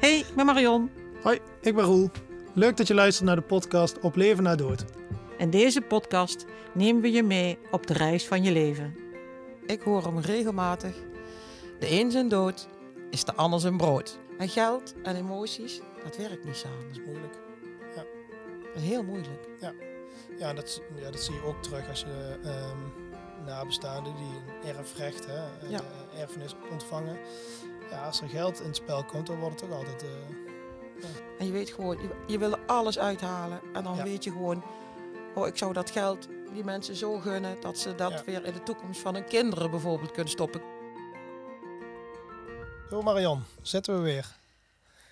Hey, ik ben Marion. Hoi, ik ben Roel. Leuk dat je luistert naar de podcast Op Leven na Dood. In deze podcast nemen we je mee op de reis van je leven. Ik hoor hem regelmatig. De een zijn dood is de ander zijn brood. En geld en emoties, dat werkt niet samen. Dat is moeilijk. Dat is heel moeilijk. Ja, dat, ja, dat zie je ook terug als je ehm, nabestaanden die een erfrecht, hè, eh, Ja. erfenis ontvangen. Ja, als er geld in het spel komt, dan wordt het toch altijd... eh, En je weet gewoon, je, je wil er alles uithalen. En dan Ja. weet je gewoon, oh, ik zou dat geld die mensen zo gunnen dat ze dat weer in de toekomst van hun kinderen bijvoorbeeld kunnen stoppen. Zo Marion, zitten we weer.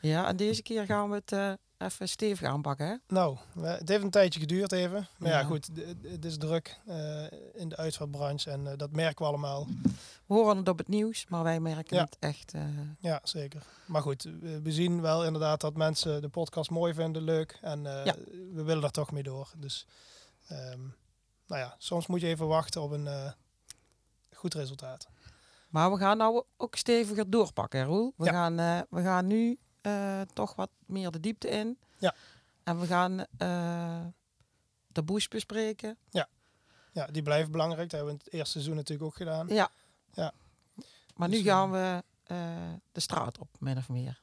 Ja, en deze keer gaan we het eh, even stevig aanpakken. Hè? Nou, het heeft een tijdje geduurd even. Maar ja, Ja. goed, het is druk eh, in de uitvaartbranche en eh, dat merken we allemaal. We horen het op het nieuws, maar wij merken Ja. het echt. eh, Ja, zeker. Maar goed, we zien wel inderdaad dat mensen de podcast mooi vinden, leuk. En Ja. we willen er toch mee door. Dus ehm, nou ja, soms moet je even wachten op een goed resultaat. Maar we gaan nou ook steviger doorpakken, Roel. We, gaan, we gaan nu eh, toch wat meer de diepte in. Ja. En we gaan eh taboes bespreken. Ja, die blijven belangrijk. Dat hebben we in het eerste seizoen natuurlijk ook gedaan. Ja. Ja. Maar Dus, nu gaan we eh, de straat op, min of meer.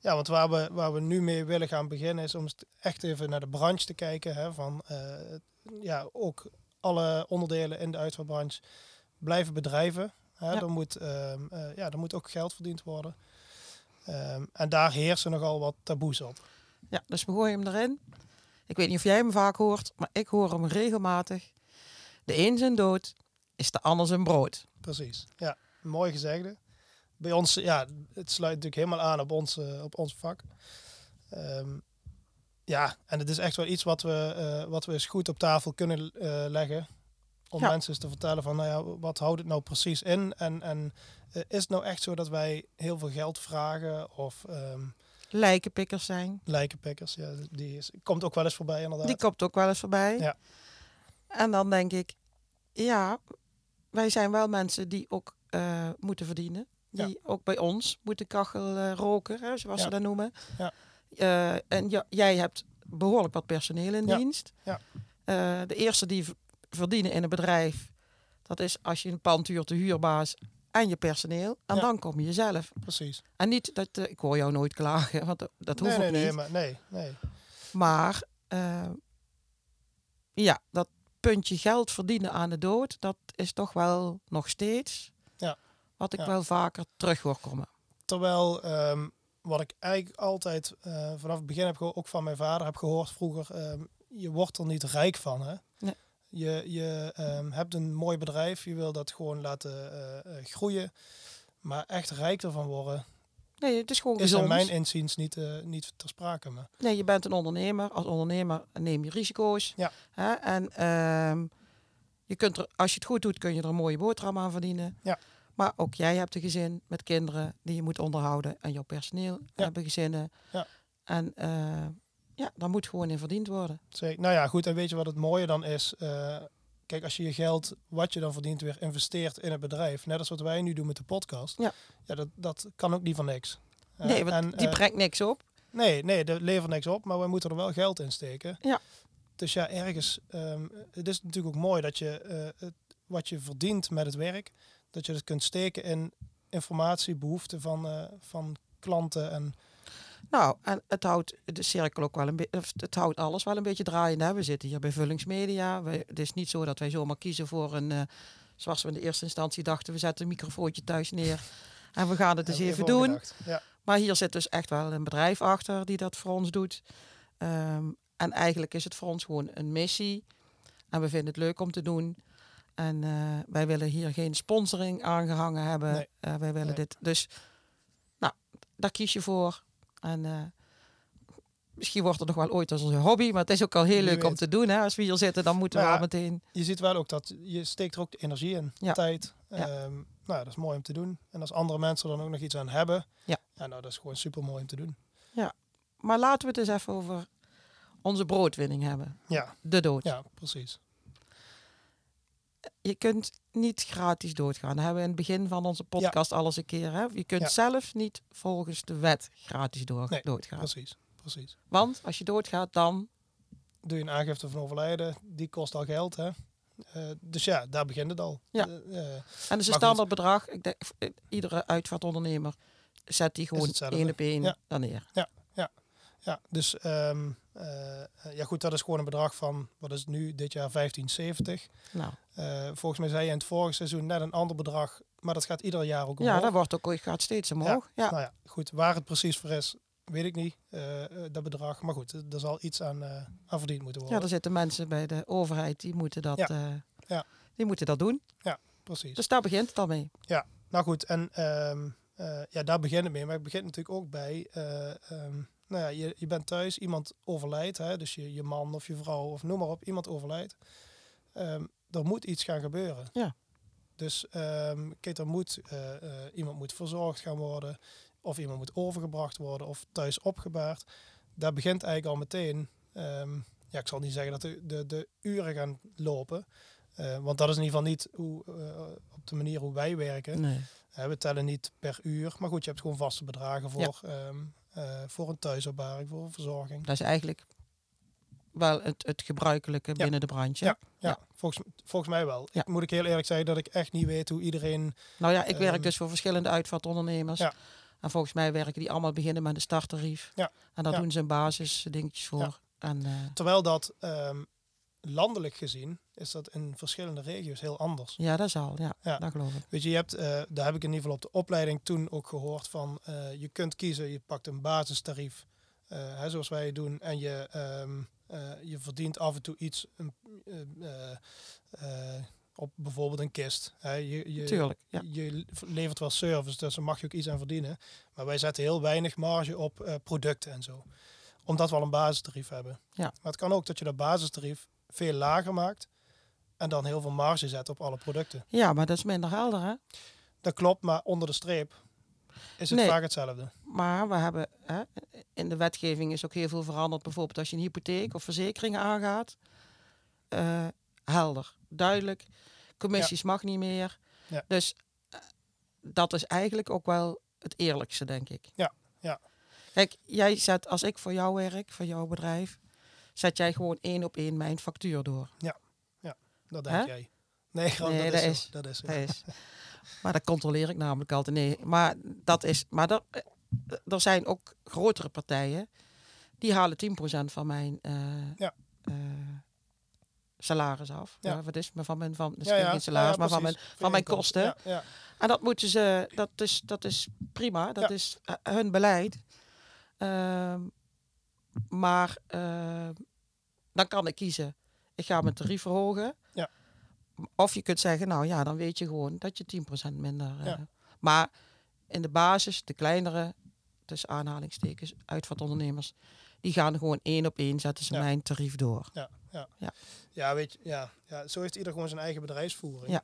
Ja, want waar we, waar we nu mee willen gaan beginnen is om echt even naar de branche te kijken. Hè, van eh, ja, ook alle onderdelen in de uitvaartbranche blijven bedrijven. Hè, Ja. er, moet, ehm, eh, ja, er moet ook geld verdiend worden. Ehm, en daar heersen nogal wat taboes op. Ja, dus we gooien hem erin. Ik weet niet of jij hem vaak hoort, maar ik hoor hem regelmatig. De een zijn dood is de ander zijn brood. Precies. Ja, mooi gezegde. Bij ons, ja, het sluit natuurlijk helemaal aan op ons, eh, op ons vak. Ehm, ja, en het is echt wel iets wat we, eh, wat we eens goed op tafel kunnen eh, leggen. Om Ja. mensen eens te vertellen van, nou ja, wat houdt het nou precies in? En, en eh, is het nou echt zo dat wij heel veel geld vragen? Of ehm Lijkenpikkers zijn. lijkenpikkers? Ja, die is, komt ook wel eens voorbij inderdaad. Die komt ook wel eens voorbij. Ja. En dan denk ik, ja, wij zijn wel mensen die ook eh, moeten verdienen. Ja. Die ook bij ons moeten kachel eh, roken, hè, zoals Ja. ze dat noemen. Ja. En ja, jij hebt behoorlijk wat personeel in dienst. Ja. De eerste die verdienen in een bedrijf, dat is als je een pand huurt, de huurbaas en je personeel. En Ja. dan kom je zelf. Precies. En niet dat, eh, ik hoor jou nooit klagen, want dat, hoeft Nee, ook nee, niet. nee, maar nee, nee. Maar eh, ja, dat puntje geld verdienen aan de dood, dat is toch wel nog steeds Ja. wat ik Ja. wel vaker terug hoor komen. Terwijl ehm, wat ik eigenlijk altijd eh, vanaf het begin heb gehoord, ook van mijn vader heb gehoord vroeger, ehm, je wordt er niet rijk van. Hè? Nee. Je, je ehm, hebt een mooi bedrijf, je wil dat gewoon laten eh, eh, groeien. Maar echt rijk ervan worden Nee, het is gewoon is gezond. in mijn inziens niet, eh, niet ter sprake. Maar, Nee, je bent een ondernemer. Als ondernemer neem je risico's. Ja. Hè? En ehm, je kunt er, als je het goed doet, kun je er een mooie boterham aan verdienen. Ja. Maar ook jij hebt een gezin met kinderen die je moet onderhouden. En jouw personeel Ja. hebben gezinnen. Ja. En eh, ja, daar moet gewoon in verdiend worden. zeg, nou ja, goed, en weet je wat het mooie dan is? Eh, kijk, als je je geld, wat je dan verdient, weer investeert in het bedrijf. Net als wat wij nu doen met de podcast. Ja. ja dat, dat kan ook niet van niks. Eh, nee, want en, die eh, brengt niks op. Nee, nee, dat levert niks op, maar we moeten er wel geld in steken. Ja. Dus ja, ergens, ehm, het is natuurlijk ook mooi dat je het, wat je verdient met het werk, dat je dat kunt steken in informatie, behoeften van, eh, van klanten. En Nou, en het houdt de cirkel ook wel een beetje, het houdt alles wel een beetje draaiende. hè. We zitten hier bij Vullingsmedia. We, het is niet zo dat wij zomaar kiezen voor een, eh, zoals we in de eerste instantie dachten, we zetten een microfoontje thuis neer en we gaan het eens we even doen. Ja, Maar hier zit dus echt wel een bedrijf achter die dat voor ons doet. Ehm, en eigenlijk is het voor ons gewoon een missie. En we vinden het leuk om te doen. En eh, wij willen hier geen sponsoring aangehangen hebben. Nee. Eh, wij willen Nee. dit. Dus, nou, daar kies je voor. En eh, misschien wordt het nog wel ooit als onze hobby. Maar het is ook al heel leuk om te doen. Hè? Als we hier zitten, dan moeten we al meteen... je ziet wel ook dat je steekt er ook de energie in, Ja. tijd. Ja. Ehm, nou, dat is mooi om te doen. En als andere mensen er dan ook nog iets aan hebben, Ja. nou, dat is gewoon super mooi om te doen. Maar laten we het eens even over onze broodwinning hebben. Ja, De dood. ja, precies. Je kunt niet gratis doodgaan. Dat hebben we in het begin van onze podcast al eens een keer. Hè? Je kunt Ja. zelf niet volgens de wet gratis door, Nee, doodgaan. Precies, precies. Want als je doodgaat, dan... Doe je een aangifte van overlijden, die kost al geld, hè? Eh, dus ja, daar begint het al. Ja. Eh, eh, En dat is een goed. standaard bedrag. Ik denk, iedere uitvaartondernemer zet die gewoon één op één Ja. dan neer. ja, dus ehm, eh, ja goed, dat is gewoon een bedrag van, wat is het nu, dit jaar 1570. Nou, Eh, volgens mij zei je in het vorige seizoen net een ander bedrag, maar dat gaat ieder jaar ook ja, omhoog. dat wordt ook gaat steeds omhoog. Ja. Nou ja, goed, waar het precies voor is, weet ik niet, eh, eh, dat bedrag. Maar goed, er zal iets aan, eh, aan verdiend moeten Ja, worden. er zitten mensen bij de overheid die moeten dat, Ja. eh, Ja. die moeten dat doen. Precies. Dus daar begint het al mee. Nou goed, en ehm, eh, ja, daar begint het mee. Maar het begint natuurlijk ook bij, eh, ehm, nou ja, je, je bent thuis, iemand overlijdt, hè, dus je, je man of je vrouw of noem maar op, iemand overlijdt. Ehm, er moet iets gaan gebeuren. Ja. Dus ehm, kijk, er moet, eh, eh, iemand moet verzorgd gaan worden, of iemand moet overgebracht worden, of thuis opgebaard. Daar begint eigenlijk al meteen, ehm, ja, ik zal niet zeggen dat de, de, de uren gaan lopen, eh, want dat is in ieder geval niet hoe, op de manier hoe wij werken. Nee. We tellen niet per uur, maar goed, je hebt gewoon vaste bedragen voor, voor een thuisopbaring, voor een verzorging. Dat is eigenlijk wel het, het gebruikelijke binnen de branche. Ja. Ja, Ja. Volgens, volgens mij wel. Ik moet ik heel eerlijk zeggen dat ik echt niet weet hoe iedereen... Nou ja, ik werk Ehm, dus voor verschillende uitvaartondernemers. Ja. En volgens mij werken die allemaal beginnen met een starttarief. Ja. En daar doen ze een basis dingetjes voor. Ja. En, eh, Terwijl dat ehm, landelijk gezien is dat in verschillende regio's heel anders. ja, dat is al. Ja, Ja. dat geloof ik. Weet je, je hebt, eh, daar heb ik in ieder geval op de opleiding toen ook gehoord van... eh, je kunt kiezen, je pakt een basistarief, eh, hè, zoals wij het doen. En je, ehm, eh, je verdient af en toe iets op bijvoorbeeld een kist. Hè. Je, je, Tuurlijk. Ja. je levert wel service, dus daar mag je ook iets aan verdienen. Maar wij zetten heel weinig marge op producten en zo. Omdat we al een basistarief hebben. Ja. Maar het kan ook dat je dat basistarief veel lager maakt. En dan heel veel marge zet op alle producten. ja, maar dat is minder helder, hè? Dat klopt, maar onder de streep is het Nee. vaak hetzelfde. Maar we hebben hè, in de wetgeving is ook heel veel veranderd. Bijvoorbeeld als je een hypotheek of verzekeringen aangaat. Eh, helder, duidelijk. Commissies mag niet meer. Ja. Dus eh, dat is eigenlijk ook wel het eerlijkste, denk ik. Ja, ja. Kijk, jij zet als ik voor jou werk, voor jouw bedrijf, zet jij gewoon één op één mijn factuur door. Dat denk Hè? jij. Nee, Nee, dat, dat is. Dat is. Dat is. maar dat controleer ik namelijk altijd. Nee, maar dat is. Maar er, eh, er zijn ook grotere partijen die halen 10% van mijn eh, Ja. eh, salaris af. Ja. Ja. wat is maar van mijn van dus Ja, ja. geen salaris, Ja, ja, maar van mijn, van mijn kosten. Ja, ja. En dat moeten ze. Dat is dat is prima. Dat Ja. is hun beleid. Ehm, maar eh, dan kan ik kiezen. Ik ga mijn tarief verhogen. Ja. Of je kunt zeggen, nou ja, dan weet je gewoon dat je 10% minder. eh, Ja. Maar in de basis, de kleinere, tussen aanhalingstekens, uitvaartondernemers, die gaan gewoon één op één zetten ze Ja. mijn tarief door. Ja, weet je, ja, ja, zo heeft ieder gewoon zijn eigen bedrijfsvoering. Ja.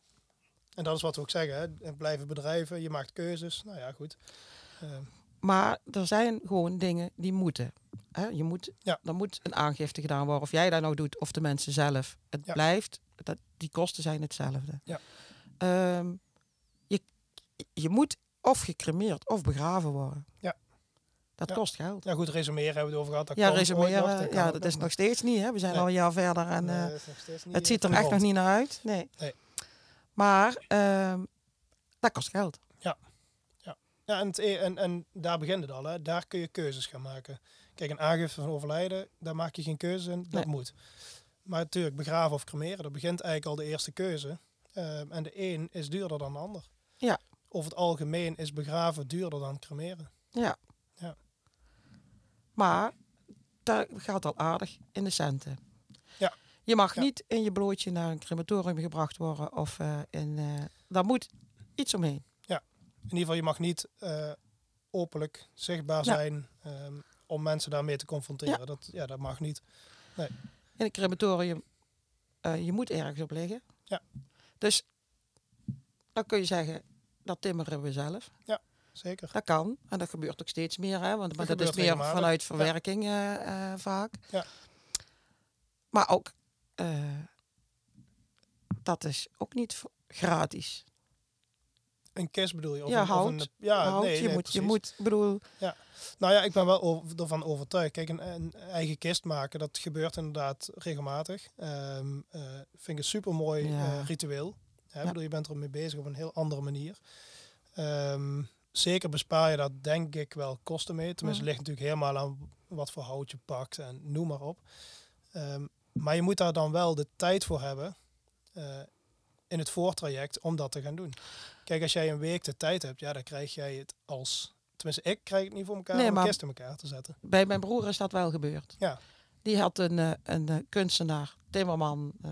En dat is wat we ook zeggen, hè. En blijven bedrijven, je maakt keuzes. Nou ja, goed. Eh, Maar er zijn gewoon dingen die moeten. Hè? Je moet, Ja. Er moet een aangifte gedaan worden. Of jij dat nou doet of de mensen zelf. Het Ja. blijft, dat, die kosten zijn hetzelfde. Ja. Ehm, je, je moet of gecremeerd of begraven worden. Ja. Dat Ja. kost geld. ja, goed, resumeren hebben we het over gehad. Dat ja, nog, resumeren, kan ja, dat is nog steeds niet. Hè? We zijn Nee. al een jaar verder en Nee, eh, dat het ziet er echt nog niet naar uit. Nee. Nee. Maar ehm, dat kost geld. Ja, en, het, e- en, en daar begint het al. Hè. Daar kun je keuzes gaan maken. Kijk, een aangifte van overlijden, daar maak je geen keuze in. Dat Nee. moet. Maar natuurlijk, begraven of cremeren, dat begint eigenlijk al de eerste keuze. Ehm, en de een is duurder dan de ander. Ja. Over het algemeen is begraven duurder dan cremeren. Ja. Ja. Maar dat gaat al aardig in de centen. Ja. Je mag Ja. niet in je blootje naar een crematorium gebracht worden of eh, in. eh daar moet iets omheen. In ieder geval, je mag niet eh, openlijk zichtbaar Ja. zijn ehm, om mensen daarmee te confronteren. Dat, ja, dat mag niet. In een crematorium, eh, je moet ergens op liggen. Ja. Dus dan kun je zeggen, dat timmeren we zelf. Zeker. Dat kan. En dat gebeurt ook steeds meer. Hè? Want maar dat, is meer vanuit verwerking eh, vaak. Ja. Maar ook, dat is ook niet gratis. Een kist bedoel je? Of Ja, een, of hout. een- ja, Hout, nee, je, nee, moet, je moet, bedoel, Nou ja, ik ben wel over, ervan overtuigd. Kijk, een, een eigen kist maken, dat gebeurt inderdaad regelmatig. Eh, vind ik een super mooi Ja. ritueel. Hè? Ja. bedoel, je bent er mee bezig op een heel andere manier. Ehm, zeker bespaar je daar denk ik wel kosten mee. Tenminste, Mhm. ligt natuurlijk helemaal aan wat voor hout je pakt en noem maar op. Ehm, maar je moet daar dan wel de tijd voor hebben eh, in het voortraject om dat te gaan doen. Kijk, als jij een week de tijd hebt, ja, dan krijg jij het als... Tenminste, ik krijg het niet voor elkaar Nee, om een kist in elkaar te zetten. bij mijn broer is dat wel gebeurd. Ja. Die had een, eh, een eh, kunstenaar, timmerman, eh,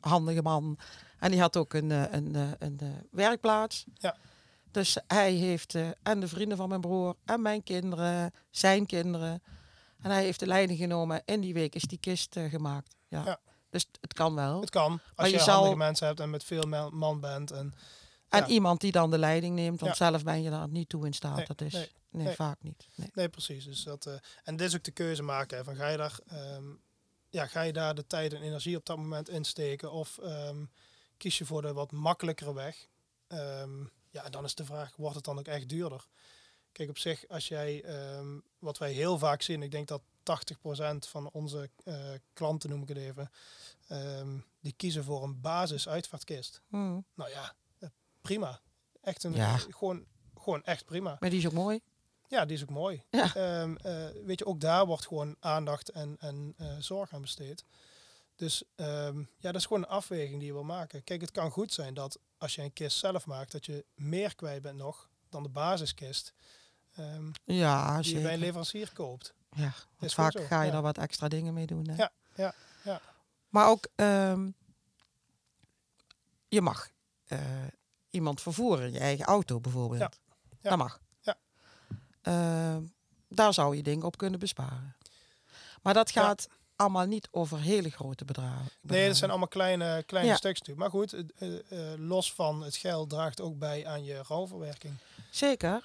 handige man. En die had ook een, een, een, eh, werkplaats. Ja. Dus hij heeft, en de vrienden van mijn broer, en mijn kinderen, zijn kinderen. En hij heeft de leiding genomen. In die week is die kist gemaakt. Ja. Ja. Dus het kan wel. Het kan, Maar als je je, zal- mensen hebt en met veel man bent. En, En ja. iemand die dan de leiding neemt, want Ja. zelf ben je daar niet toe in staat. Nee, dat is nee, nee, nee. vaak niet. Nee. nee, precies. Dus dat, eh, en dit is ook de keuze maken. Hè, van ga, je daar, ehm, ja, ga je daar de tijd en energie op dat moment insteken? Of ehm, kies je voor de wat makkelijkere weg? Ehm, ja, dan is de vraag, wordt het dan ook echt duurder? Kijk, op zich, als jij, wat wij heel vaak zien, ik denk dat 80% van onze eh, klanten, noem ik het even, ehm, die kiezen voor een basis uitvaartkist. Hmm. Nou ja, eh, prima. Echt een, Ja. gewoon, gewoon echt prima. Maar die is ook mooi. Ja, die is ook mooi. Ja. Ehm, eh, weet je, ook daar wordt gewoon aandacht en, en eh, zorg aan besteed. Dus ehm, ja, dat is gewoon een afweging die je wil maken. Kijk, het kan goed zijn dat als je een kist zelf maakt, dat je meer kwijt bent nog dan de basiskist ehm, Ja, die je bij een leverancier koopt. Ja, vaak zo, ga je ja. er wat extra dingen mee doen. Hè? Ja, ja, ja. Maar ook, ehm, je mag eh, iemand vervoeren in je eigen auto bijvoorbeeld. Ja, ja. Dat mag. Ja. Ehm, daar zou je dingen op kunnen besparen. Maar dat Ja. gaat allemaal niet over hele grote bedragen. Nee, dat zijn allemaal kleine, kleine stukjes. Maar goed, eh, eh, los van het geld draagt ook bij aan je rouwverwerking. Zeker.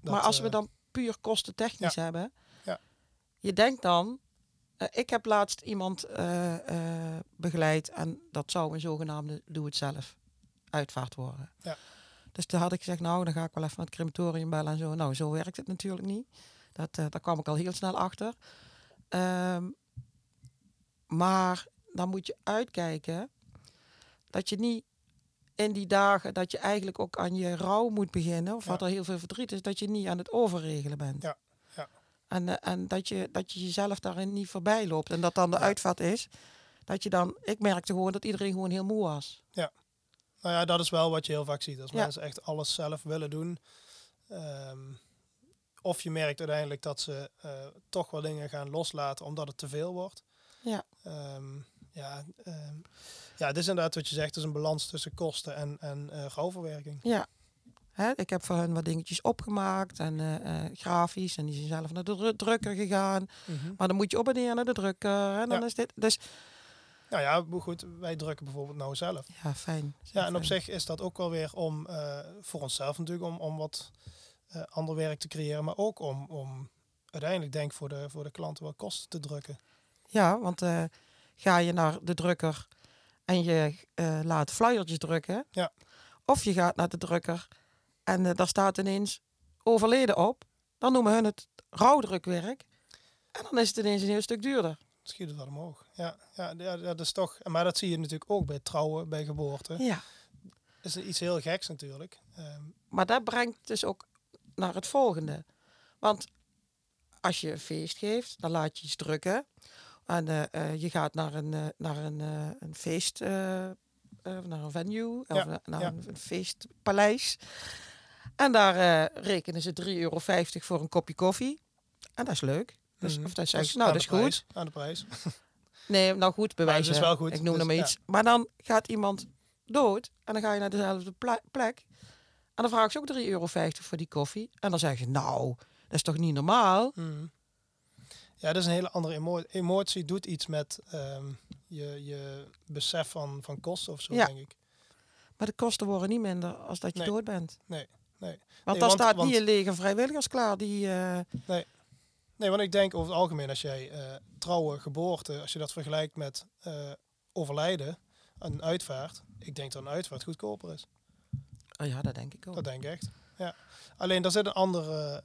Dat, maar als we dan puur kostentechnisch hebben. Je denkt dan. eh, ik heb laatst iemand eh, eh, begeleid en dat zou een zogenaamde doe-het-zelf uitvaart worden. Ja. Dus toen had ik gezegd, nou dan ga ik wel even naar het crematorium bellen en zo. Nou, zo werkt het natuurlijk niet. Dat, daar kwam ik al heel snel achter. Ehm, maar dan moet je uitkijken dat je niet in die dagen dat je eigenlijk ook aan je rouw moet beginnen, of Ja. wat er heel veel verdriet is, dat je niet aan het overregelen bent. Ja. En, eh, en dat, je, dat je jezelf daarin niet voorbij loopt. En dat dan de Ja. uitvaart is. Dat je dan, ik merkte gewoon dat iedereen gewoon heel moe was. Nou ja, dat is wel wat je heel vaak ziet. Als Ja. mensen echt alles zelf willen doen. ehm, of je merkt uiteindelijk dat ze eh, toch wel dingen gaan loslaten omdat het te veel wordt. Ja. Ehm, ja, ehm, ja, het is inderdaad wat je zegt. Het is een balans tussen kosten en, en rouwverwerking. Ja. Ik heb voor hen wat dingetjes opgemaakt en eh, eh, grafisch. En die zijn zelf naar de dru- drukker gegaan. Maar dan moet je op en neer naar de drukker. En dan Ja. is dit. Dus Nou ja, goed, wij drukken bijvoorbeeld nou zelf. ja, fijn. Ja, en op zich is dat ook wel weer om, eh, voor onszelf natuurlijk, om, om wat ander werk te creëren. Maar ook om, om uiteindelijk denk ik voor de, voor de klanten wat kosten te drukken. Ja, want ga je naar de drukker en je laat flyertjes drukken. Ja. Of je gaat naar de drukker en eh, daar staat ineens overleden op. Dan noemen hun het rouwdrukwerk. En dan is het ineens een heel stuk duurder. Schiet het omhoog. Ja, ja, ja, dat is toch. Maar dat zie je natuurlijk ook bij trouwen, bij geboorte. Ja. Dat is iets heel geks natuurlijk. Ehm, Maar dat brengt dus ook naar het volgende. Want als je een feest geeft, dan laat je iets drukken. En eh, eh, je gaat naar een, naar een, een feest, naar een venue, of Ja, naar ja. een feestpaleis. En daar eh, rekenen ze 3,50 euro voor een kopje koffie. En dat is leuk. Dus. Of Dat is ze, nou dat is goed. Aan de prijs. Nee, nou goed, bewijs. het is wel goed, Ik noem dus, hem ja. iets. Maar dan gaat iemand dood en dan ga je naar dezelfde plek. En dan vragen ze ook 3,50 euro voor die koffie. En dan zeggen ze, nou, dat is toch niet normaal? Mhm. Ja, dat is een hele andere emotie. Emotie doet iets met ehm, je, je besef van, van kosten of zo, Ja. denk ik. Maar de kosten worden niet minder als dat je Nee. dood bent. Nee, nee. Want Nee, dan want- staat want- niet een leger vrijwilligers klaar die... eh, Nee, want ik denk over het algemeen, als jij eh, trouwen, geboorte, als je dat vergelijkt met eh, overlijden, een uitvaart. Ik denk dat een uitvaart goedkoper is. Oh ja, dat denk ik ook. Dat denk ik echt. Ja. Alleen daar zit een ander,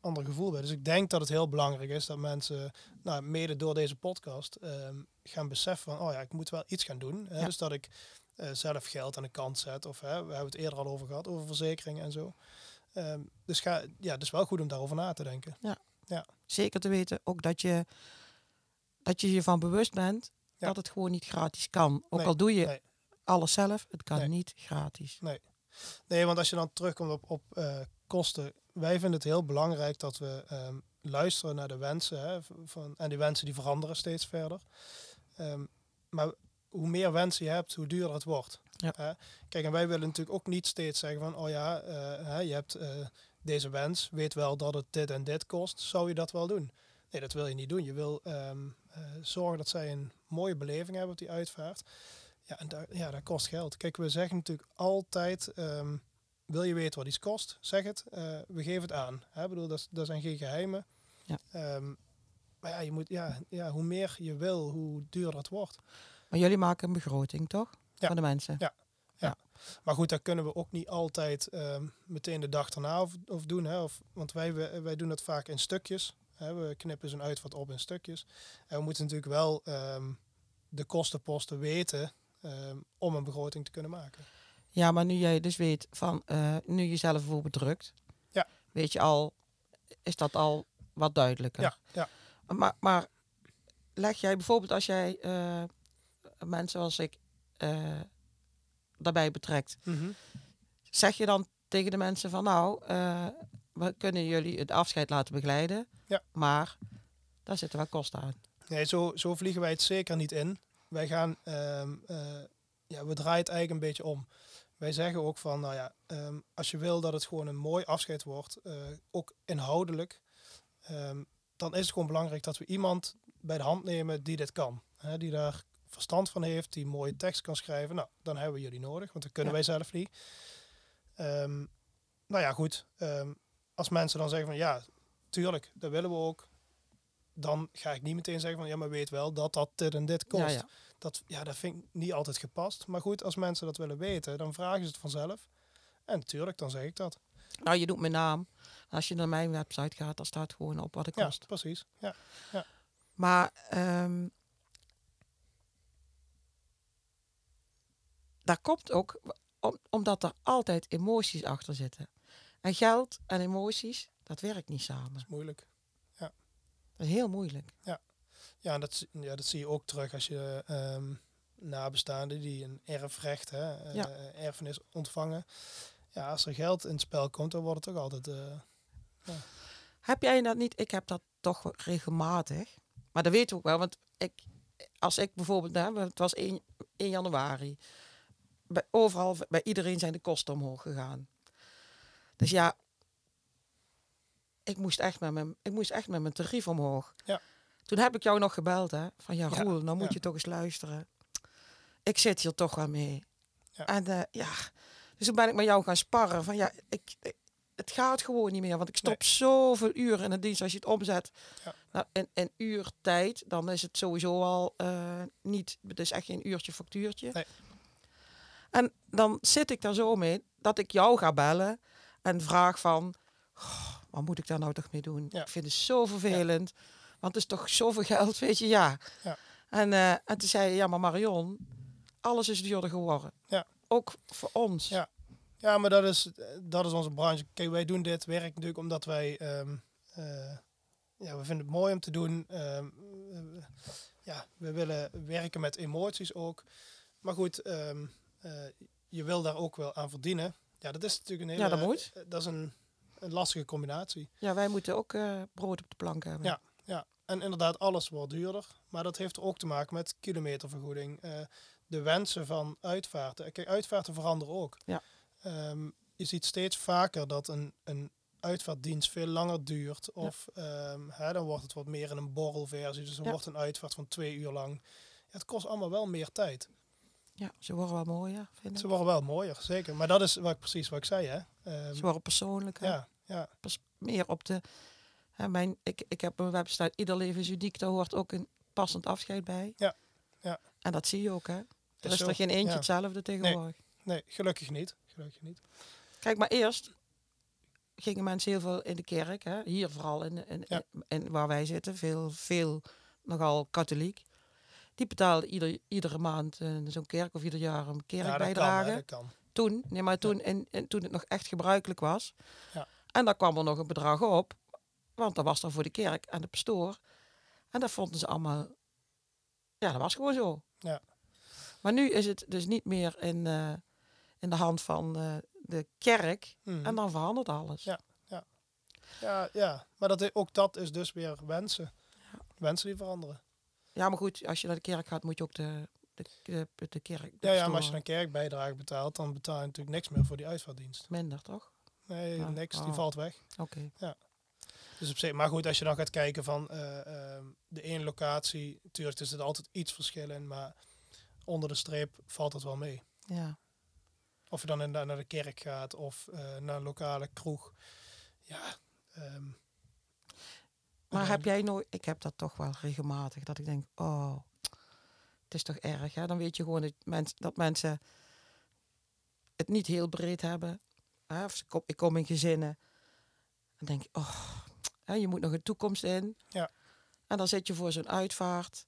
ander gevoel bij. Dus ik denk dat het heel belangrijk is dat mensen, nou, mede door deze podcast, ehm, gaan beseffen van, oh ja, ik moet wel iets gaan doen. Hè? Ja. Dus dat ik zelf geld aan de kant zet. Of hè, we hebben het eerder al over gehad, over verzekeringen en zo. Ehm, dus ga, ja, het is wel goed om daarover na te denken. Zeker te weten ook dat je dat je je van bewust bent Ja. dat het gewoon niet gratis kan. Ook Nee, al doe je nee. alles zelf, het kan Nee. niet gratis. Nee, want als je dan terugkomt op, op eh, kosten. Wij vinden het heel belangrijk dat we ehm, luisteren naar de wensen. Hè, van, en die wensen die veranderen steeds verder. Ehm, maar hoe meer wensen je hebt, hoe duurder het wordt. Ja. Kijk, en wij willen natuurlijk ook niet steeds zeggen van... oh ja, eh, je hebt eh, deze wens. Weet wel dat het dit en dit kost. Zou je dat wel doen? Nee, dat wil je niet doen. Je wil ehm, eh, zorgen dat zij een mooie beleving hebben op die uitvaart. Ja, en daar, ja, dat kost geld. Kijk, we zeggen natuurlijk altijd... ehm, wil je weten wat iets kost? Zeg het. we geven het aan. Hè? Ik bedoel, dat, dat zijn geen geheimen. Ja. Ehm, maar ja, je moet, ja, ja, hoe meer je wil, hoe duurder het wordt. Maar jullie maken een begroting, toch? Ja. Van de mensen. Ja. Maar goed, dat kunnen we ook niet altijd ehm, meteen de dag erna of, of doen. Hè? Of, want wij, wij, doen dat vaak in stukjes. Hè? We knippen zo'n uitvat op in stukjes. En we moeten natuurlijk wel ehm, de kostenposten weten ehm, om een begroting te kunnen maken. Ja, maar nu jij dus weet van, eh, nu je zelf bijvoorbeeld drukt, Ja. weet je al, is dat al wat duidelijker. Ja, ja. Maar, maar leg jij bijvoorbeeld als jij eh, mensen als ik eh, daarbij betrekt, Mhm. zeg je dan tegen de mensen van nou, eh, we kunnen jullie het afscheid laten begeleiden, Ja. maar daar zitten wel kosten aan. Nee, zo, zo vliegen wij het zeker niet in. Wij gaan, ehm, eh, ja, we draaien het eigenlijk een beetje om. Wij zeggen ook van, nou ja, ehm, als je wil dat het gewoon een mooi afscheid wordt, ook inhoudelijk, ehm, dan is het gewoon belangrijk dat we iemand bij de hand nemen die dit kan. Hè, die daar verstand van heeft, die mooie tekst kan schrijven. Nou, dan hebben we jullie nodig, want dat kunnen Ja. wij zelf niet. Ehm, nou ja, goed. ehm, als mensen dan zeggen van, ja, tuurlijk, dat willen we ook dan ga ik niet meteen zeggen van ja, maar weet wel dat dat dit en dit kost. Ja, ja. Dat, ja, dat vind ik niet altijd gepast. Maar goed, als mensen dat willen weten, dan vragen ze het vanzelf. En natuurlijk, dan zeg ik dat. Nou, je doet mijn naam. Als je naar mijn website gaat, dan staat gewoon op wat het Ja, kost. precies. Ja, Maar ehm, daar komt ook om, omdat er altijd emoties achter zitten. En geld en emoties, dat werkt niet samen. is moeilijk. Dat is heel moeilijk. Ja, en dat, ja, dat zie je ook terug als je ehm nabestaanden die een erfrecht, hè, eh, Ja. erfenis ontvangen. Ja, als er geld in het spel komt, dan wordt het ook altijd... eh, Heb jij dat niet? Ik heb dat toch regelmatig. Maar dat weet ik ook wel. Want ik, als ik bijvoorbeeld, hè, het was 1, 1 januari. Bij, overal, bij iedereen zijn de kosten omhoog gegaan. Dus ja, ik moest echt met mijn, ik moest echt met mijn tarief omhoog. Ja. Toen heb ik jou nog gebeld, hè. Van ja, Ja, Roel, nou moet ja. je toch eens luisteren. Ik zit hier toch wel mee. Ja. En eh, ja, dus toen ben ik met jou gaan sparren. Van ja, ik, ik- het gaat gewoon niet meer. Want ik stop zoveel uren in de dienst. Als je het omzet Ja. nou, in, in uur tijd, dan is het sowieso al eh, niet. Het is echt geen uurtje factuurtje. Nee. En dan zit ik daar zo mee dat ik jou ga bellen en vraag van, "Goh, wat moet ik daar nou toch mee doen? Ja. Ik vind het zo vervelend, want het is toch zoveel geld, weet je, ja. Ja. En, eh, en toen zei je, ja, maar Marion, alles is duurder geworden. Ja. Ook voor ons. Ja. Ja, maar dat is, dat is onze branche. Kijk, wij doen dit werk natuurlijk omdat wij... ehm, eh, ja, we vinden het mooi om te doen. Ehm, eh, ja, we willen werken met emoties ook. Maar goed, ehm, eh, je wil daar ook wel aan verdienen. Ja, dat is natuurlijk een hele... Ja, dat moet. eh, Dat is een, een lastige combinatie. Ja, wij moeten ook eh, brood op de plank hebben. Ja. Ja, en inderdaad, alles wordt duurder. Maar dat heeft ook te maken met kilometervergoeding. eh, de wensen van uitvaarten. Kijk, uitvaarten veranderen ook. Ja. Ehm, je ziet steeds vaker dat een, een uitvaartdienst veel langer duurt. Of ehm, hè, dan wordt het wat meer in een borrelversie. Dus dan Ja. wordt een uitvaart van twee uur lang. Ja, het kost allemaal wel meer tijd. Ja, ze worden wel mooier, vind ik. Ze worden wel mooier, zeker. Maar dat is wat, ik- precies wat ik zei. Hè? Ehm, Ze worden persoonlijker. ja, ja, meer op de... Hè, mijn, ik, ik heb een website, ieder leven is uniek. Daar hoort ook een passend afscheid bij. Ja, ja. En dat zie je ook, hè. Er is zo. er geen eentje Ja. hetzelfde tegenwoordig. Nee, gelukkig niet. Gelukkig niet. Kijk, maar eerst gingen mensen heel veel in de kerk. Hè? Hier vooral in, in, Ja. in, waar wij zitten. Veel, veel nogal katholiek. Die betaalden ieder, iedere maand eh, zo'n kerk of ieder jaar een Ja, dat kan, dat toen, nee, maar toen, en, en toen het nog echt gebruikelijk was. Ja. En daar kwam er nog een bedrag op. Want dat was dan voor de kerk en de pastoor. En dat vonden ze allemaal... Ja, dat was gewoon zo. Ja. Maar nu is het dus niet meer in, eh, in de hand van eh, de kerk. Mhm. En dan verandert alles. Ja. Ja, ja. maar dat, ook dat is dus weer wensen. Wensen die veranderen. Ja, maar goed, als je naar de kerk gaat, moet je ook de, de, de, de kerk... de Ja, ja, maar als je een kerkbijdrage betaalt, dan betaal je natuurlijk niks meer voor die uitvaartdienst. Minder, toch? Nee, Ja. niks. Die Oh. valt weg. Oké. Dus op zich, maar goed, als je dan gaat kijken van eh, ehm, de ene locatie, natuurlijk is er altijd iets verschil in, maar onder de streep valt het wel mee. Ja. Of je dan in, naar de kerk gaat of eh, naar een lokale kroeg. Ja. ehm, Maar eh, heb jij nooit, ik heb dat toch wel regelmatig, dat ik denk, oh, het is toch erg. Hè? Dan weet je gewoon dat, mens, dat mensen het niet heel breed hebben. Hè? Of kom, ik kom in gezinnen. Dan denk ik, oh, hè, je moet nog een toekomst in. Ja. En dan zit je voor zo'n uitvaart.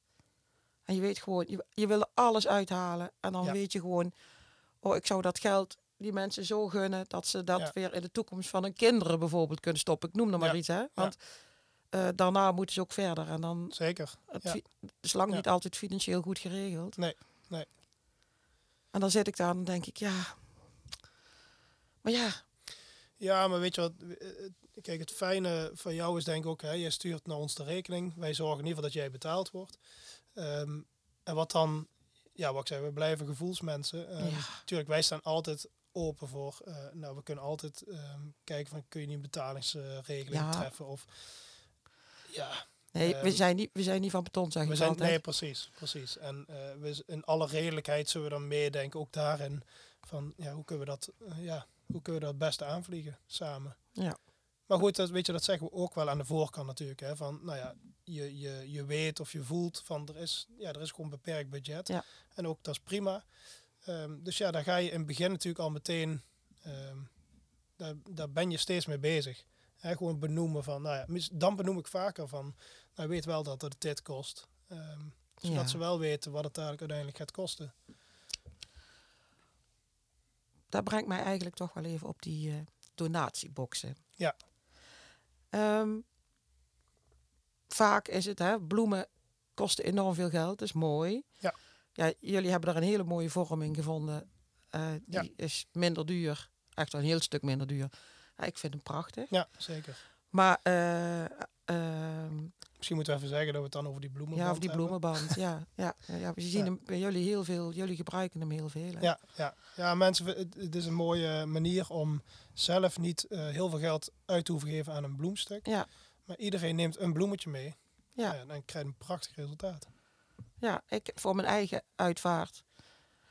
En je weet gewoon, je, je wil alles uithalen. En dan Ja. weet je gewoon, oh, ik zou dat geld die mensen zo gunnen dat ze dat Ja. weer in de toekomst van hun kinderen bijvoorbeeld kunnen stoppen. Ik noem er maar Ja. iets, hè? Want eh, daarna moeten ze ook verder. En dan zeker. het Ja. is lang Ja. niet altijd financieel goed geregeld. Nee, nee. En dan zit ik daar en denk ik, ja. Maar ja, Ja, maar weet je wat? eh, Kijk, het fijne van jou is denk ik ook, hè, jij stuurt naar ons de rekening. Wij zorgen in ieder geval dat jij betaald wordt. Ehm, en wat dan, ja, wat ik zei, we blijven gevoelsmensen. Ehm, Ja. Tuurlijk, wij staan altijd open voor, eh, nou, we kunnen altijd ehm, kijken van, kun je niet een betalingsregeling Ja. treffen? Of, ja, nee, we, Ehm, zijn niet, we zijn niet van beton, zeg we zijn, altijd. nee, precies, precies. En eh, we, in alle redelijkheid zullen we dan meedenken, ook daarin, van, ja, hoe kunnen we dat, eh, ja, hoe kunnen we dat het beste aanvliegen samen? Ja. Maar goed, dat, weet je, dat zeggen we ook wel aan de voorkant natuurlijk. Hè, van, nou ja, je, je, je weet of je voelt van er is, ja, er is gewoon beperkt budget. Ja. En ook dat is prima. Ehm, dus ja, daar ga je in het begin natuurlijk al meteen, ehm, daar, daar ben je steeds mee bezig. Gewoon benoemen van, nou ja, dan benoem ik vaker van, nou weet wel dat het dit kost. Ehm, zodat Ja. ze wel weten wat het eigenlijk uiteindelijk gaat kosten. Dat brengt mij eigenlijk toch wel even op die eh, donatieboxen. Ja. Ehm, vaak is het, hè, bloemen kosten enorm veel geld, dat is mooi. Ja. ja jullie hebben daar een hele mooie vorm in gevonden. Eh, die Ja. is minder duur, echt wel een heel stuk minder duur. Ik vind hem prachtig. Ja, zeker. Maar eh, ehm, Misschien moeten we even zeggen dat we het dan over die bloemen ja, of die bloemenband. ja, ja, ja, we zien Ja. hem bij jullie heel veel. Jullie gebruiken hem heel veel. Hè? Ja, ja. ja mensen, het, het is een mooie manier om zelf niet eh, heel veel geld uit te hoeven geven aan een bloemstuk. Ja. Maar iedereen neemt een bloemetje mee. Ja. Ja, dan krijg je een prachtig resultaat. Ja, ik, voor mijn eigen uitvaart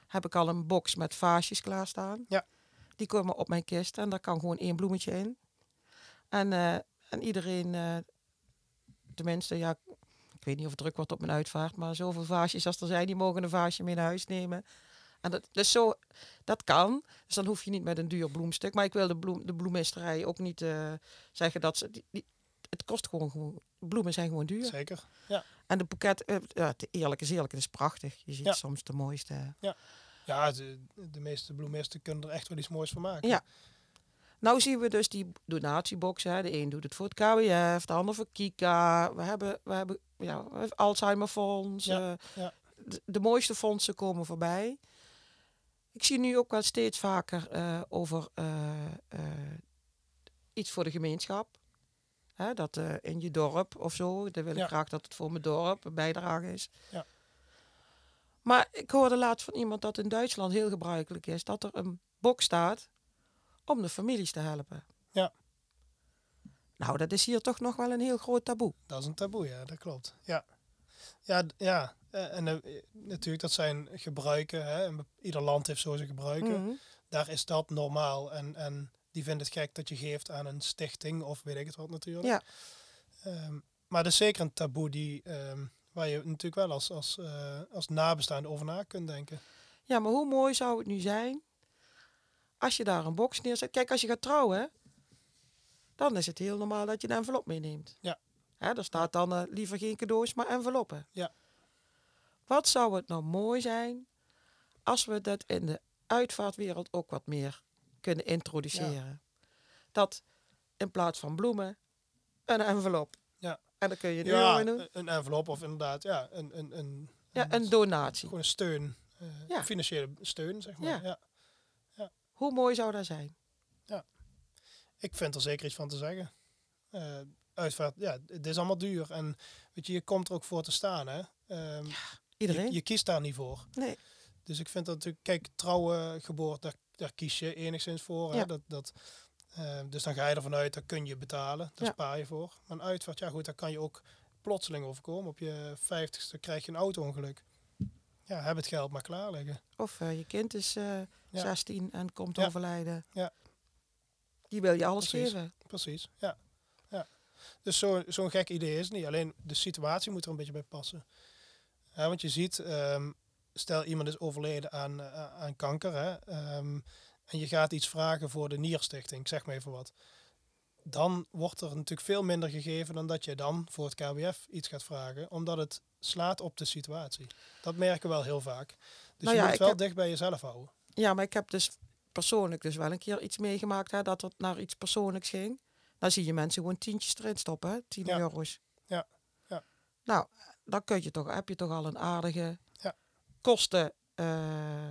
heb ik al een box met vaasjes klaarstaan. Ja. Die komen op mijn kist en daar kan gewoon één bloemetje in. En, eh, en iedereen, eh, tenminste, ja, ik weet niet of het druk wordt op mijn uitvaart, maar zoveel vaasjes als er zijn, die mogen een vaasje mee naar huis nemen. En dat, dus zo, dat kan. Dus dan hoef je niet met een duur bloemstuk. Maar ik wil de, bloem, de bloemisterij ook niet eh, zeggen dat ze... Die, die- het kost gewoon, gewoon... Bloemen zijn gewoon duur. Zeker. Ja, En de boeket, ja, eerlijk is eerlijk, het is prachtig. Je ziet Ja. soms de mooiste. ja de, de meeste bloemisten kunnen er echt wel iets moois van maken. Ja. Nou zien we dus die donatieboxen. Hè. De een doet het voor het KWF, de ander voor Kika. We hebben, we hebben ja. Ja, eh, ja. De, de mooiste fondsen komen voorbij. Ik zie nu ook wel steeds vaker eh, over eh, iets voor de gemeenschap. Hè, dat in je dorp of zo. Dan wil ik Ja. graag dat het voor mijn dorp een bijdrage is. Ja. Maar ik hoorde laatst van iemand dat in Duitsland heel gebruikelijk is dat er een box staat om de families te helpen. Ja. Nou, dat is hier toch nog wel een heel groot taboe. Dat is een taboe, ja, dat klopt. Ja, ja, ja. eh, En eh, natuurlijk, dat zijn gebruiken. Hè. Ieder land heeft zo zijn gebruiken. Mhm. Daar is dat normaal. En, en die vindt het gek dat je geeft aan een stichting of weet ik het wat natuurlijk. Ja. Ehm, maar dat is zeker een taboe die, ehm, waar je natuurlijk wel als, als, eh, als nabestaande over na kunt denken. Ja, maar hoe mooi zou het nu zijn als je daar een box neerzet. Kijk, als je gaat trouwen, dan is het heel normaal dat je een envelop meeneemt. Ja. Hè, er staat dan eh, liever geen cadeaus, maar enveloppen. Ja. Wat zou het nou mooi zijn als we dat in de uitvaartwereld ook wat meer kunnen introduceren. Dat in plaats van bloemen, een envelop. Ja. En dan kun je een Ja, euro in doen. een envelop of inderdaad, ja, een, een, een, Ja, een donatie. gewoon een steun, eh, Ja. financiële steun, zeg maar. Ja. Ja. Hoe mooi zou dat zijn? Ik vind er zeker iets van te zeggen. Eh, uitvaart, ja, het is allemaal duur. En weet je, je komt er ook voor te staan, hè. Ehm, Iedereen? Je, je kiest daar niet voor. Nee. Dus ik vind dat natuurlijk, kijk, trouwen, geboorte, daar, daar kies je enigszins voor. Hè? Ja. Dat, dat, eh, dus dan ga je ervan uit, dat kun je betalen. Daar Ja. spaar je voor. Maar een uitvaart, ja goed, daar kan je ook plotseling overkomen. Op je vijftigste krijg je een auto-ongeluk. Ja, heb het geld maar klaar liggen. Of eh, je kind is eh, Ja. 16 en komt Ja. overlijden. Ja. Die wil je alles Precies. geven. Precies, ja. ja. Dus zo- zo'n gek idee is het niet. Alleen de situatie moet er een beetje bij passen. Ja, want je ziet, ehm, stel iemand is overleden aan, eh, aan kanker. Hè, ehm, en je gaat iets vragen voor de Nierstichting, ik zeg maar even wat. Dan wordt er natuurlijk veel minder gegeven dan dat je dan voor het KWF iets gaat vragen. Omdat het slaat op de situatie. Dat merken we wel heel vaak. Dus Nou je ja, moet het ik wel heb- dicht bij jezelf houden. Ja, maar ik heb dus persoonlijk dus wel een keer iets meegemaakt hè, dat het naar iets persoonlijks ging. Dan zie je mensen gewoon tientjes erin stoppen, hè, 10 Ja. euro's. Ja, ja. Nou, dan kun je toch, heb je toch al een aardige Ja. kosten. eh,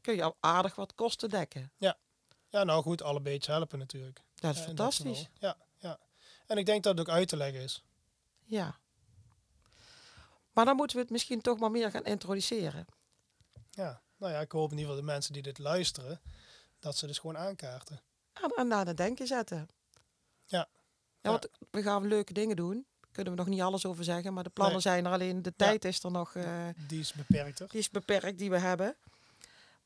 kun je al aardig wat kosten dekken. Ja, nou goed, alle beetje helpen natuurlijk. Dat is Ja, fantastisch. ja, ja. En ik denk dat het ook uit te leggen is. Ja. Maar dan moeten we het misschien toch maar meer gaan introduceren. Ja, nou ja, ik hoop in ieder geval de mensen die dit luisteren, dat ze dus gewoon aankaarten. En, en naar het denken zetten. Ja. Ja, Ja. want we gaan leuke dingen doen. Daar kunnen we nog niet alles over zeggen. Maar de plannen Nee. zijn er alleen. De tijd is er nog. eh, Die is beperkter. die is beperkt die we hebben.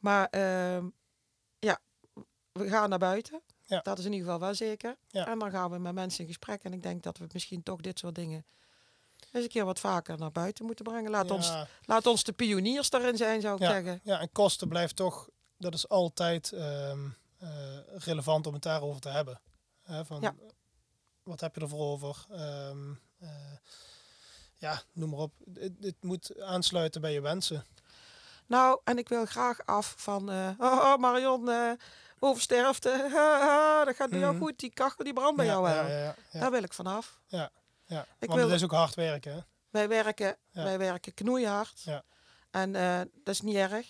Maar ehm, ja, we gaan naar buiten. Ja. Dat is in ieder geval wel zeker. Ja. En dan gaan we met mensen in gesprek. En ik denk dat we misschien toch dit soort dingen eens een keer wat vaker naar buiten moeten brengen. Laat, ons, laat ons de pioniers daarin zijn, zou ik Ja. zeggen. ja, en kosten blijft toch, dat is altijd ehm, eh, relevant om het daarover te hebben. Van, Ja. Wat heb je ervoor over? Ehm, eh, ja, noem maar op. Het, het moet aansluiten bij je wensen. Nou, en ik wil graag af van... eh, oh, Marion, eh oversterfte. Dat gaat bij jou Mhm. goed. Die kachel die brandt bij ja, jou wel. Ja, ja, ja, ja. Daar wil ik vanaf. ja. Ik Want wil- het is ook hard werken. Hè? Wij werken, Ja. wij werken knoeihard. Ja. En eh, dat is niet erg.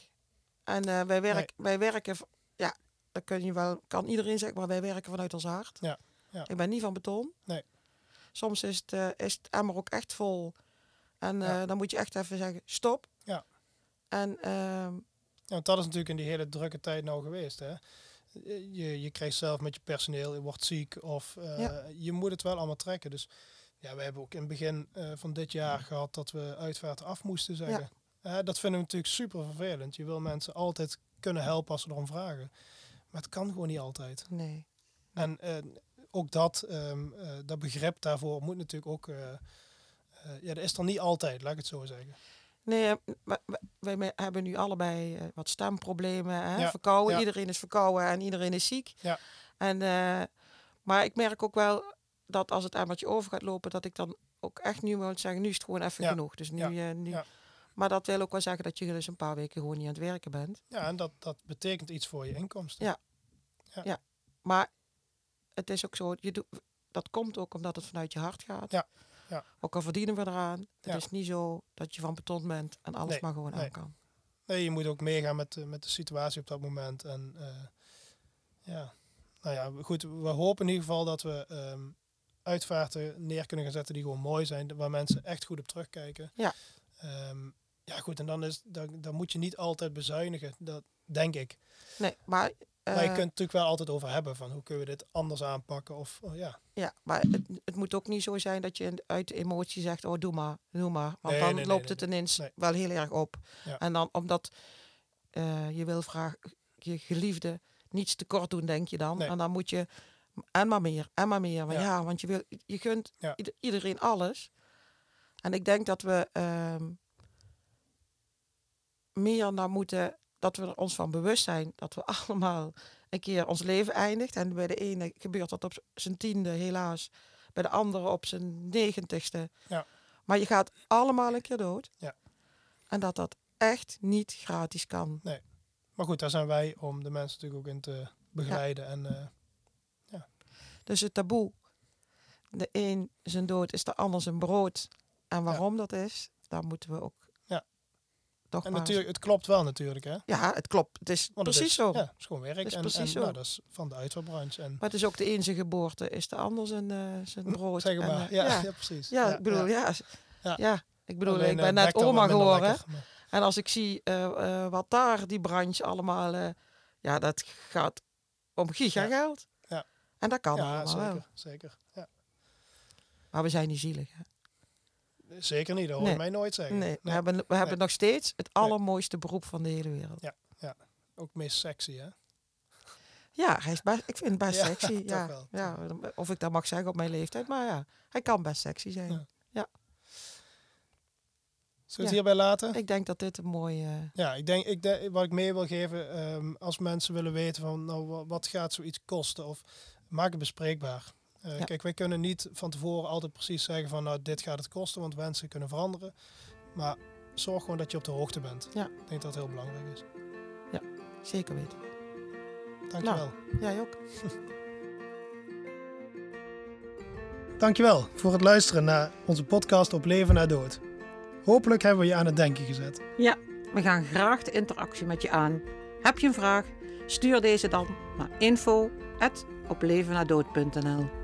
En wij, werk, wij werken, ja, dat kun je wel, kan iedereen zeggen, maar wij werken vanuit ons hart. Ja, ja. Ik ben niet van beton. Nee. Soms is het, is het emmer ook echt vol. En Ja. dan moet je echt even zeggen, stop. En ehm, Ja, dat is natuurlijk in die hele drukke tijd nou geweest. Hè? Je, je krijgt zelf met je personeel, je wordt ziek of eh, Ja. je moet het wel allemaal trekken. Dus ja, we hebben ook in het begin eh, van dit jaar gehad dat we uitvaart af moesten zeggen. Dat vinden we natuurlijk super vervelend. Je wil mensen altijd kunnen helpen als ze erom vragen. Maar het kan gewoon niet altijd. nee. En eh, ook dat, ehm, eh, dat begrip daarvoor moet natuurlijk ook... ja, dat is er niet altijd, laat ik het zo zeggen. Nee, eh, wij, hebben nu allebei eh, wat stemproblemen. Hè? Ja, Verkouden, ja. iedereen is verkouden en iedereen is ziek. Ja. En, eh, maar ik merk ook wel dat als het emmertje over gaat lopen, dat ik dan ook echt nu moet zeggen, nu is het gewoon even Ja, genoeg. Dus nu, ja, eh, nu. ja. Maar dat wil ook wel zeggen dat je dus een paar weken gewoon niet aan het werken bent. Ja, en dat, dat betekent iets voor je inkomsten. Ja. Maar het is ook zo, je doet, dat komt ook omdat het vanuit je hart gaat. Ja, ja. Ook al verdienen we eraan. Het Ja. is niet zo dat je van beton bent en alles Nee, maar gewoon nee. aan kan. Nee, je moet ook meegaan met, de- met de situatie op dat moment. En eh, ja, nou ja, goed. We hopen in ieder geval dat we ehm, uitvaarten neer kunnen gaan zetten die gewoon mooi zijn. Waar mensen echt goed op terugkijken. Ja. Ehm, ja, goed. En dan, is, dan, dan moet je niet altijd bezuinigen. Dat denk ik. Nee, maar... maar je eh, kunt het natuurlijk wel altijd over hebben. Van hoe kunnen we dit anders aanpakken? Of oh, ja. Ja, maar het, het moet ook niet zo zijn dat je uit de emotie zegt, oh doe maar, doe maar. Want Nee, dan nee, loopt nee, het nee. ineens Nee. wel heel erg op. Ja. En dan omdat eh, je wil vragen, je geliefde niets tekort doen, denk je dan. En dan moet je en maar meer, en maar meer. Maar Ja. ja, want je, wil, je gunt Ja. ieder- iedereen alles. En ik denk dat we, ehm, meer naar moeten, dat we er ons van bewust zijn dat we allemaal een keer ons leven eindigt. En bij de ene gebeurt dat op zijn tiende, helaas. Bij de andere op zijn negentigste. Ja. Maar je gaat allemaal een keer dood. Ja. En dat dat echt niet gratis kan. Maar goed, daar zijn wij om de mensen natuurlijk ook in te begeleiden. En eh, Dus het taboe, de een zijn dood is de ander zijn brood. En waarom dat is, daar moeten we ook Ja. Toch en maar... natuurlijk, het klopt wel natuurlijk, hè? Ja, het klopt. Het is Want precies is, zo. Ja, het is gewoon werk. Het is en, precies en, zo. Nou, dat is van de uitvaartbranche. En, Maar het is ook de een zijn geboorte, is de ander zijn, zijn brood. zeg En, maar. eh, ja, ja. ja. precies. Ja, ik bedoel, ja. Ja, ik bedoel, Alleen, ik eh, ben net oma geworden. lekker, maar- En als ik zie wat daar die branche allemaal... ja, dat gaat om gigageld. Ja. En dat kan Ja, allemaal wel. zeker. zeker. Ja. Maar we zijn niet zielig. Hè? Zeker niet, dat hoor Nee. je mij nooit zeggen. Nee, we hebben, we hebben nog steeds het allermooiste beroep van de hele wereld. Ook het meest sexy, hè? Ja, hij is best, ik vind het best Ja, sexy. Ja, wel, ja, of ik dat mag zeggen op mijn leeftijd, maar ja, hij kan best sexy zijn. Ja. Zullen we Ja. het hierbij laten? Ik denk dat dit een mooie... Ja, ik denk, ik denk, wat ik mee wil geven, ehm, als mensen willen weten van, nou, wa- wat gaat zoiets kosten? Of maak het bespreekbaar. Eh, Ja. Kijk, wij kunnen niet van tevoren altijd precies zeggen van, nou, dit gaat het kosten, want wensen kunnen veranderen. Maar zorg gewoon dat je op de hoogte bent. Ja. Ik denk dat het heel belangrijk is. Zeker weten. Dankjewel. Jij ook. Dankjewel voor het luisteren naar onze podcast Op Leven na Dood. Hopelijk hebben we je aan het denken gezet. Ja, we gaan graag de interactie met je aan. Heb je een vraag? Stuur deze dan naar info.oplevennadood.nl